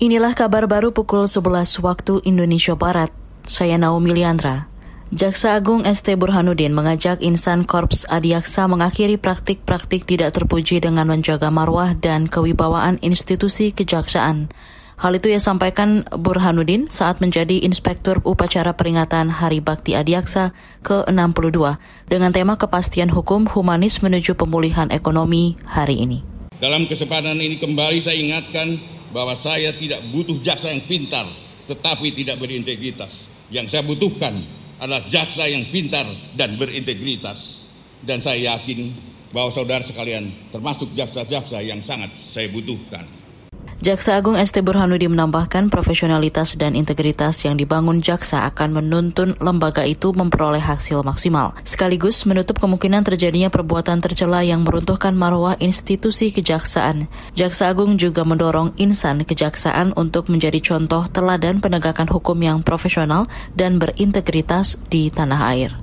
Inilah kabar baru pukul 11 waktu Indonesia Barat. Saya Naomi Liandra. Jaksa Agung ST Burhanuddin mengajak insan Korps Adiaksa mengakhiri praktik-praktik tidak terpuji dengan menjaga marwah dan kewibawaan institusi kejaksaan. Hal itu ia sampaikan Burhanuddin saat menjadi Inspektur Upacara Peringatan Hari Bakti Adiaksa ke-62 dengan tema kepastian hukum humanis menuju pemulihan ekonomi hari ini. Dalam kesempatan ini kembali saya ingatkan bahwa saya tidak butuh jaksa yang pintar tetapi tidak berintegritas. Yang saya butuhkan adalah jaksa yang pintar dan berintegritas. Dan saya yakin bahwa saudara sekalian termasuk jaksa-jaksa yang sangat saya butuhkan. Jaksa Agung ST Burhanuddin menambahkan profesionalitas dan integritas yang dibangun jaksa akan menuntun lembaga itu memperoleh hasil maksimal, sekaligus menutup kemungkinan terjadinya perbuatan tercela yang meruntuhkan marwah institusi kejaksaan. Jaksa Agung juga mendorong insan kejaksaan untuk menjadi contoh teladan penegakan hukum yang profesional dan berintegritas di tanah air.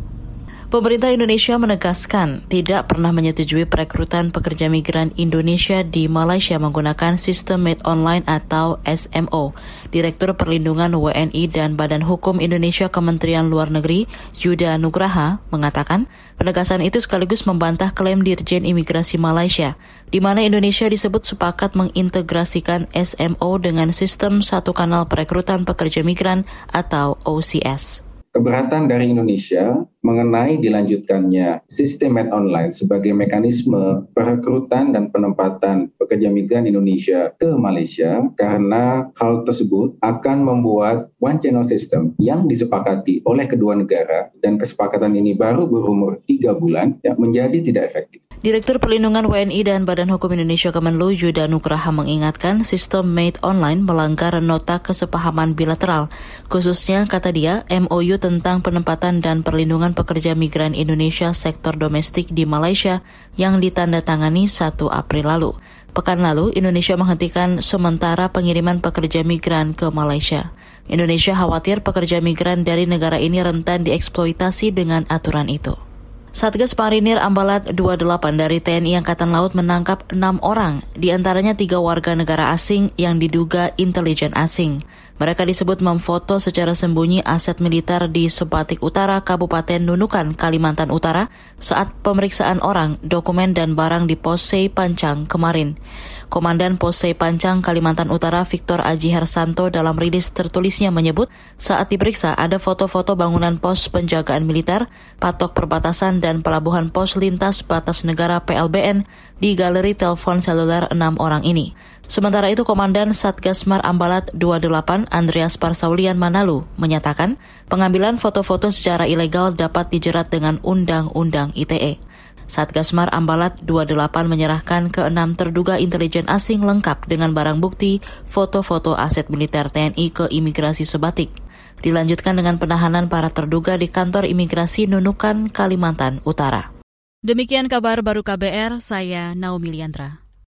Pemerintah Indonesia menegaskan tidak pernah menyetujui perekrutan pekerja migran Indonesia di Malaysia menggunakan sistem made online atau SMO. Direktur Perlindungan WNI dan Badan Hukum Indonesia Kementerian Luar Negeri, Yuda Nugraha, mengatakan penegasan itu sekaligus membantah klaim Dirjen Imigrasi Malaysia, di mana Indonesia disebut sepakat mengintegrasikan SMO dengan sistem satu kanal perekrutan pekerja migran atau OCS. Keberatan dari Indonesia mengenai dilanjutkannya sistem med online sebagai mekanisme perekrutan dan penempatan pekerja migran Indonesia ke Malaysia karena hal tersebut akan membuat one channel system yang disepakati oleh kedua negara dan kesepakatan ini baru berumur tiga bulan ya, menjadi tidak efektif. Direktur Perlindungan WNI dan Badan Hukum Indonesia Kemenlu Yuda Nugraha mengingatkan sistem made online melanggar nota kesepahaman bilateral. Khususnya, kata dia, MOU tentang penempatan dan perlindungan pekerja migran Indonesia sektor domestik di Malaysia yang ditandatangani 1 April lalu. Pekan lalu, Indonesia menghentikan sementara pengiriman pekerja migran ke Malaysia. Indonesia khawatir pekerja migran dari negara ini rentan dieksploitasi dengan aturan itu. Satgas Marinir Ambalat 28 dari TNI Angkatan Laut menangkap enam orang, di antaranya tiga warga negara asing yang diduga intelijen asing. Mereka disebut memfoto secara sembunyi aset militer di Sebatik Utara, Kabupaten Nunukan, Kalimantan Utara saat pemeriksaan orang, dokumen, dan barang di Pos Sei Pancang kemarin. Komandan Pos Sei Pancang, Kalimantan Utara, Victor Aji Hersanto dalam rilis tertulisnya menyebut saat diperiksa ada foto-foto bangunan pos penjagaan militer, patok perbatasan, dan pelabuhan pos lintas batas negara PLBN di galeri telepon seluler enam orang ini. Sementara itu, Komandan Satgas Mar Ambalat 28 Andreas Parsaulian Manalu menyatakan pengambilan foto-foto secara ilegal dapat dijerat dengan Undang-Undang ITE. Satgas Mar Ambalat 28 menyerahkan ke enam terduga intelijen asing lengkap dengan barang bukti foto-foto aset militer TNI ke imigrasi Sebatik. Dilanjutkan dengan penahanan para terduga di kantor imigrasi Nunukan, Kalimantan Utara. Demikian kabar baru KBR, saya Naomi Liandra.